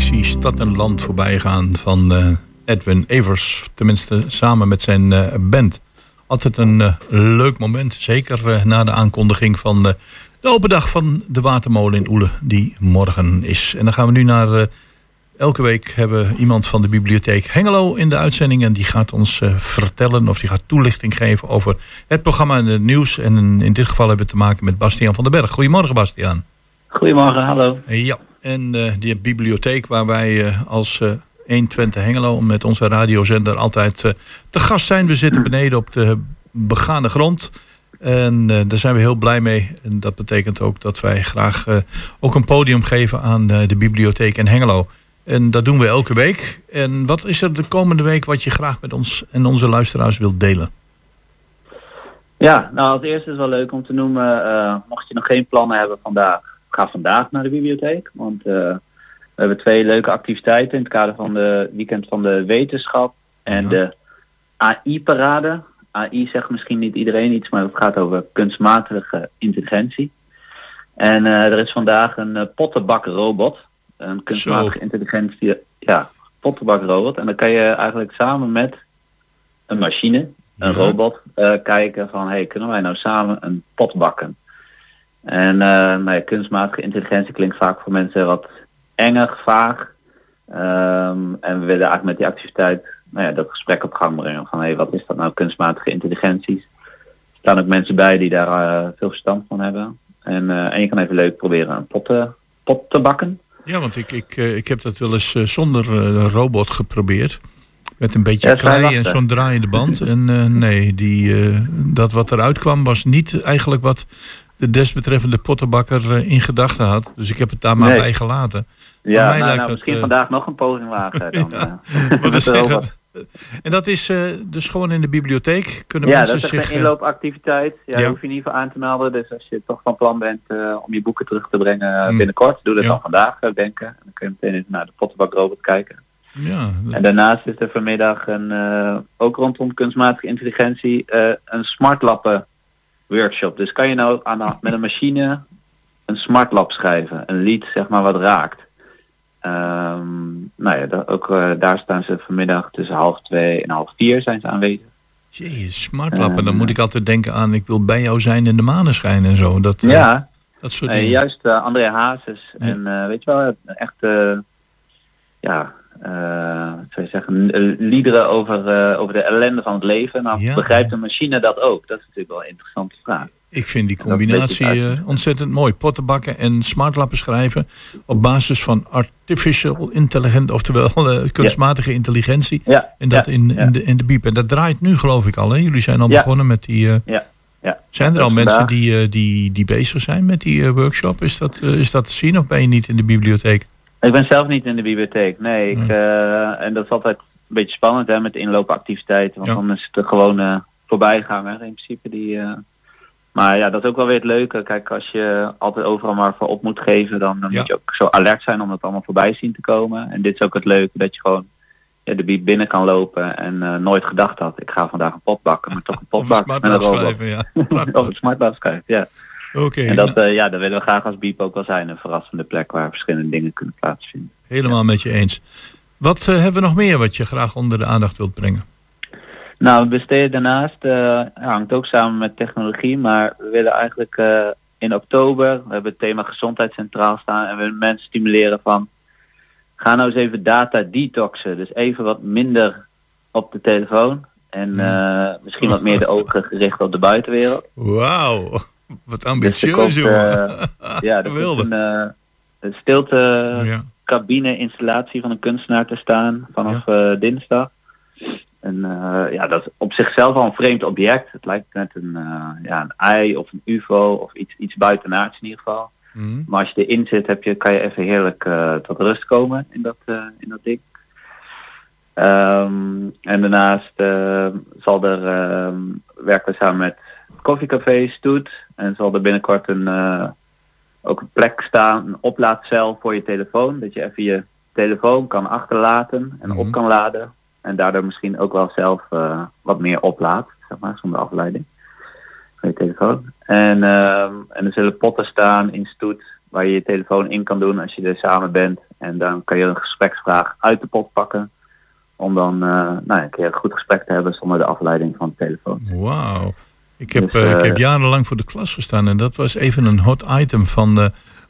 stad en land voorbij gaan van eh, Edwin Evers. Tenminste, samen met zijn uh, band. Altijd een uh, leuk moment. Zeker na de aankondiging van de open dag van de Watermolen in Oele. Die morgen is. En dan gaan we nu naar... Elke week hebben we iemand van de bibliotheek Hengelo in de uitzending. En die gaat ons vertellen of die gaat toelichting geven over het programma en het nieuws. En in dit geval hebben we te maken met Bastiaan van den Berg. Goedemorgen Bastiaan. Goedemorgen, hallo. Ja, en uh, die bibliotheek waar wij uh, als uh, 120 Hengelo met onze radiozender altijd te gast zijn. We zitten beneden op de begane grond. En daar zijn we heel blij mee. En dat betekent ook dat wij graag ook een podium geven aan de bibliotheek in Hengelo. En dat doen we elke week. En wat is er de komende week wat je graag met ons en onze luisteraars wilt delen? Ja, nou als eerste is wel leuk om te noemen, mocht je nog geen plannen hebben vandaag, ga vandaag naar de bibliotheek. Want uh, we hebben twee leuke activiteiten in het kader van de weekend van de wetenschap en ja. de AI-parade. AI zegt misschien niet iedereen iets, maar het gaat over kunstmatige intelligentie. En uh, er is vandaag een uh, pottenbakrobot. Een kunstmatige Zo. intelligentie, ja, pottenbakrobot. En dan kan je eigenlijk samen met een machine, een ja. robot, uh, kijken van hey, kunnen wij nou samen een pot bakken? En uh, nou ja, kunstmatige intelligentie klinkt vaak voor mensen wat enger, vaag. Um, en we willen eigenlijk met die activiteit nou ja, dat gesprek op gang brengen. Van hé, hey, wat is dat nou kunstmatige intelligentie? Er staan ook mensen bij die daar uh, veel verstand van hebben. En, uh, en je kan even leuk proberen een pot te, pot te bakken. Ja, want ik, ik, ik heb dat wel eens zonder robot geprobeerd. Met een beetje ja, klei en zo'n draaiende band. en nee, die, dat wat eruit kwam was niet eigenlijk wat de desbetreffende pottenbakker uh, in gedachten had. Dus ik heb het daar maar nee. bij gelaten. Ja, mij nou, lijkt nou, misschien uh, vandaag nog een poging wagen. Dan, ja. uh, dus en dat is dus gewoon in de bibliotheek? Kunnen ja, mensen dat zich, is een inloopactiviteit. Ja, ja. hoef je niet voor aan te melden. Dus als je toch van plan bent om je boeken terug te brengen mm. binnenkort, doe dat ja. dan vandaag, denken. En dan kun je meteen even naar de pottenbakrobot kijken. Ja, dat... En daarnaast is er vanmiddag een, ook rondom kunstmatige intelligentie een smartlappen workshop. Dus kan je nou aan, met een machine een smartlap schrijven, een lied zeg maar wat raakt. Um, nou ja, dat, ook uh, daar staan ze vanmiddag tussen half twee en half vier zijn ze aanwezig. Jee, smartlappen. Um, dan moet ik altijd denken aan ik wil bij jou zijn in de maneschijn en zo. Dat, ja, uh, dat soort dingen. juist André Hazes ja. en weet je wel, echt ja, uh, zou je zeggen, liederen over, uh, over de ellende van het leven. Nou, ja. begrijpt een machine dat ook? Dat is natuurlijk wel een interessante vraag. Ik vind die combinatie uh, ontzettend mooi. Pottenbakken en smartlappen schrijven op basis van artificial intelligent, oftewel kunstmatige ja. intelligentie. Ja. En dat in, in, de, in de biep. En dat draait nu geloof ik al. Hè? Jullie zijn al begonnen met die... ja. Ja. Zijn er al mensen die, die, die bezig zijn met die workshop? Is dat, is dat te zien of ben je niet in de bibliotheek? Ik ben zelf niet in de bibliotheek, nee. Ik, uh, en dat is altijd een beetje spannend hè, met de inloopactiviteiten. Want ja. dan is het de gewone voorbijganger in principe. Die, uh... Maar ja, dat is ook wel weer het leuke. Kijk, als je altijd overal maar voor op moet geven, dan, dan ja. moet je ook zo alert zijn om dat allemaal voorbij zien te komen. En dit is ook het leuke, dat je gewoon ja, de bieb binnen kan lopen en uh, nooit gedacht had, ik ga vandaag een pot bakken, maar toch een pot bakken met een robot. Ja. of een schrijven, ja. Okay, en dat, nou. uh, ja, dat willen we graag als Biep ook wel zijn. Een verrassende plek waar verschillende dingen kunnen plaatsvinden. Helemaal ja. met je eens. Wat uh, hebben we nog meer wat je graag onder de aandacht wilt brengen? Nou, we besteden daarnaast, uh, hangt ook samen met technologie, maar we willen eigenlijk in oktober, we hebben het thema gezondheid centraal staan en we willen mensen stimuleren van, ga nou eens even data detoxen. Dus even wat minder op de telefoon en misschien wat meer de ogen gericht op de buitenwereld. Wauw. Wat ambitieus, dus jongen. Uh, ja, er komt een, uh, een stilte ja. cabine installatie van een kunstenaar te staan vanaf ja. uh, dinsdag. En ja, dat is op zichzelf al een vreemd object. Het lijkt net een, ja, een ei of een ufo of iets, iets buitenaards in ieder geval. Mm. Maar als je erin zit, heb je, kan je even heerlijk tot rust komen in dat, in dat ding. Um, en daarnaast zal er um, werken we samen met koffiecafé Stoet. En zal er binnenkort een, uh, ook een plek staan, een oplaadcel voor je telefoon. Dat je even je telefoon kan achterlaten en op kan laden. En daardoor misschien ook wel zelf uh, wat meer oplaadt, zeg maar, zonder afleiding van je telefoon. En, uh, en er zullen potten staan in Stoet waar je je telefoon in kan doen als je er samen bent. En dan kan je een gespreksvraag uit de pot pakken. Om dan uh, nou, een keer een goed gesprek te hebben zonder de afleiding van de telefoon. Wauw. Ik heb, Dus, eh, ik eh, heb jarenlang voor de klas gestaan en dat was even een hot item van eh,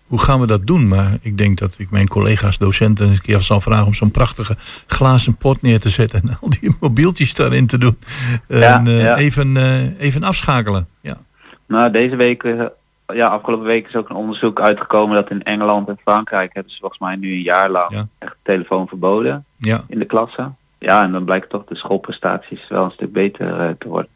hoe gaan we dat doen. Maar ik denk dat ik mijn collega's docenten eens een keer zal vragen om zo'n prachtige glazen pot neer te zetten en al die mobieltjes daarin te doen. Ja, en eh, ja. Even, eh, even afschakelen. Ja. Nou, deze week, eh, ja, afgelopen week is ook een onderzoek uitgekomen dat in Engeland en Frankrijk hebben ze volgens mij nu een jaar lang echt telefoon verboden Ja. in de klassen. Ja, en dan blijkt toch de schoolprestaties wel een stuk beter eh, te worden.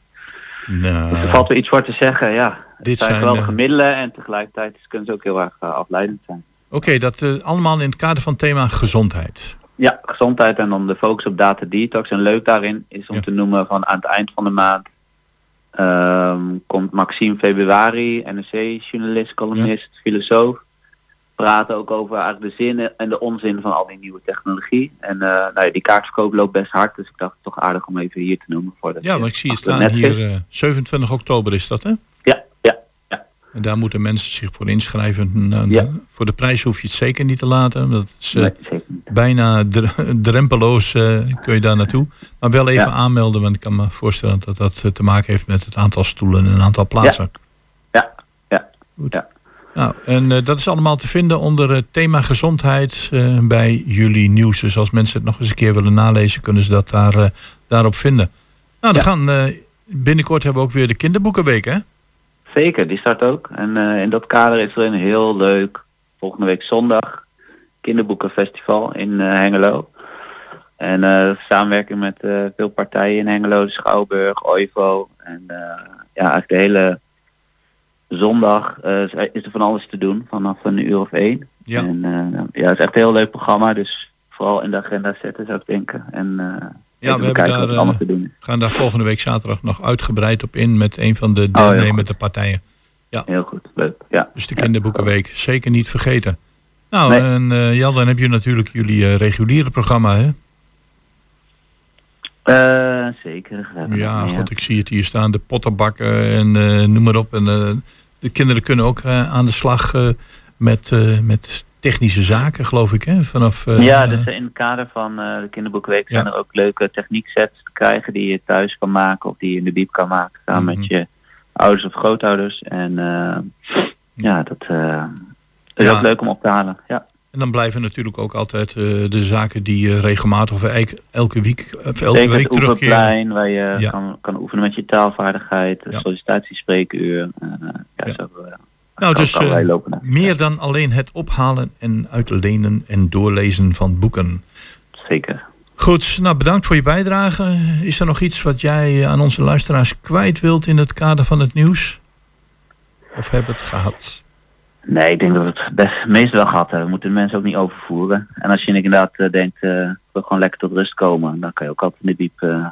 Nou, Dus er valt weer iets voor te zeggen, ja. Dit zijn zijn, geweldige eh, middelen en tegelijkertijd kunnen ze ook heel erg eh, afleidend zijn. Oké, dat eh, allemaal in het kader van het thema gezondheid. Ja, gezondheid en dan de focus op data detox. En leuk daarin is om te noemen van aan het eind van de maand ehm, komt Maxime Februari, NRC-journalist, columnist, filosoof, praten ook over eigenlijk de zin en de onzin van al die nieuwe technologie. En eh, nou ja, die kaartverkoop loopt best hard, dus ik dacht het toch aardig om even hier te noemen. Voor de, Ja, maar ik zie je staan hier, eh, 27 oktober is dat hè? Ja, ja, ja. En daar moeten mensen zich voor inschrijven. Nou, Ja. de- voor de prijs hoef je het zeker niet te laten. Dat is eh, Nee, bijna dr- drempeloos eh, kun je daar naartoe. Maar wel even Ja. aanmelden, want ik kan me voorstellen dat dat eh, te maken heeft met het aantal stoelen en een aantal plaatsen. Ja, ja. Goed. Ja. Nou, en eh, dat is allemaal te vinden onder het thema gezondheid eh, bij jullie nieuws. Dus als mensen het nog eens een keer willen nalezen, kunnen ze dat daar, eh, daarop vinden. Nou, dan gaan eh, binnenkort hebben we ook weer de kinderboekenweek, hè? Zeker, die start ook. En eh, in dat kader is er een heel leuk, volgende week zondag, kinderboekenfestival in eh, Hengelo. En eh, samenwerking met eh, veel partijen in Hengelo, Schouwburg, OIVO. En eh, ja, eigenlijk de hele zondag eh, is er van alles te doen vanaf een uur of één. Ja. En eh, ja, het is echt een heel leuk programma, dus vooral in de agenda zetten zou ik denken. En eh, Ja, we hebben daar, wat allemaal te doen is. gaan daar volgende week zaterdag nog uitgebreid op in met een van de Oh, deelnemende partijen. Ja. Heel goed, leuk. Ja. Dus de kinderboekenweek, zeker niet vergeten. Nou, Nee. en eh Jan, dan heb je natuurlijk jullie reguliere programma, hè? Eh, zeker. Ja, meer. god, ik zie het hier staan, de pottenbakken en noem maar op. En de kinderen kunnen ook eh, aan de slag eh, met, eh, met technische zaken, geloof ik, hè? Vanaf, ja, dus in het kader van de kinderboekweek zijn er ook leuke technieksets te krijgen die je thuis kan maken of die je in de bieb kan maken samen Mhm. met je ouders of grootouders. En ja, dat is Ja. ook leuk om op te halen. Ja. En dan blijven natuurlijk ook altijd eh, de zaken die je regelmatig of elke, week, of elke Zeker week het oefenplein waar je Ja. kan, kan oefenen met je taalvaardigheid, Ja. sollicitatiespreekuur. eh, ja, zo, eh, Nou, dus eh, meer dan alleen het ophalen en uitlenen en doorlezen van boeken. Zeker. Goed, nou bedankt voor je bijdrage. Is er nog iets wat jij aan onze luisteraars kwijt wilt in het kader van het nieuws? Of hebben het gehad? Nee, ik denk dat we het best meest wel gehad hebben. We moeten de mensen ook niet overvoeren. En als je inderdaad eh, denkt, ik wil gewoon lekker tot rust komen, dan kan je ook altijd in de diep, eh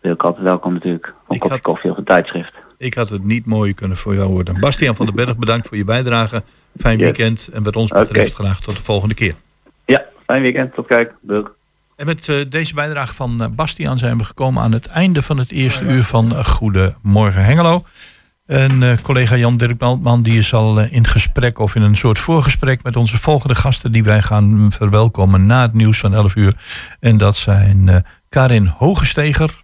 ben je ook altijd welkom natuurlijk. Een kopje koffie of een tijdschrift. Ik had het niet mooier kunnen voor jou worden. Bastiaan van den Berg, bedankt voor je bijdrage. Fijn Yes. weekend en wat ons betreft Oké. graag tot de volgende keer. Ja, fijn weekend. Tot kijk. Doeg. En met eh, deze bijdrage van Bastiaan zijn we gekomen aan het einde van het eerste uur van Goedemorgen Hengelo. En eh, collega Jan Dirk Beltman die is al eh, in gesprek of in een soort voorgesprek met onze volgende gasten die wij gaan verwelkomen na het nieuws van 11 uur. En dat zijn eh, Karin Hogesteger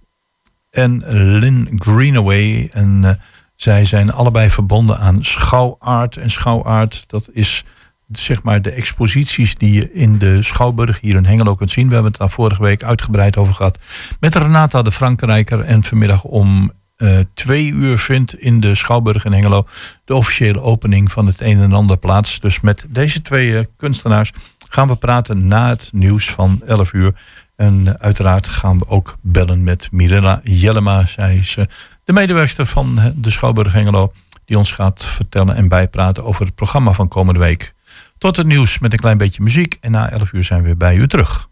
en Lynn Greenaway. En zij zijn allebei verbonden aan Schouwaard. En Schouwaard, dat is zeg maar de exposities die je in de Schouwburg hier in Hengelo kunt zien. We hebben het daar vorige week uitgebreid over gehad met Renata de Frankenrijker. En vanmiddag om eh, twee uur vindt in de Schouwburg in Hengelo de officiële opening van het een en ander plaats. Dus met deze twee eh, kunstenaars gaan we praten na het nieuws van 11 uur. En uiteraard gaan we ook bellen met Mirella Jellema. Zij is eh, de medewerkster van de Schouwburg Hengelo. Die ons gaat vertellen en bijpraten over het programma van komende week. Tot het nieuws met een klein beetje muziek. En na 11 uur zijn we weer bij u terug.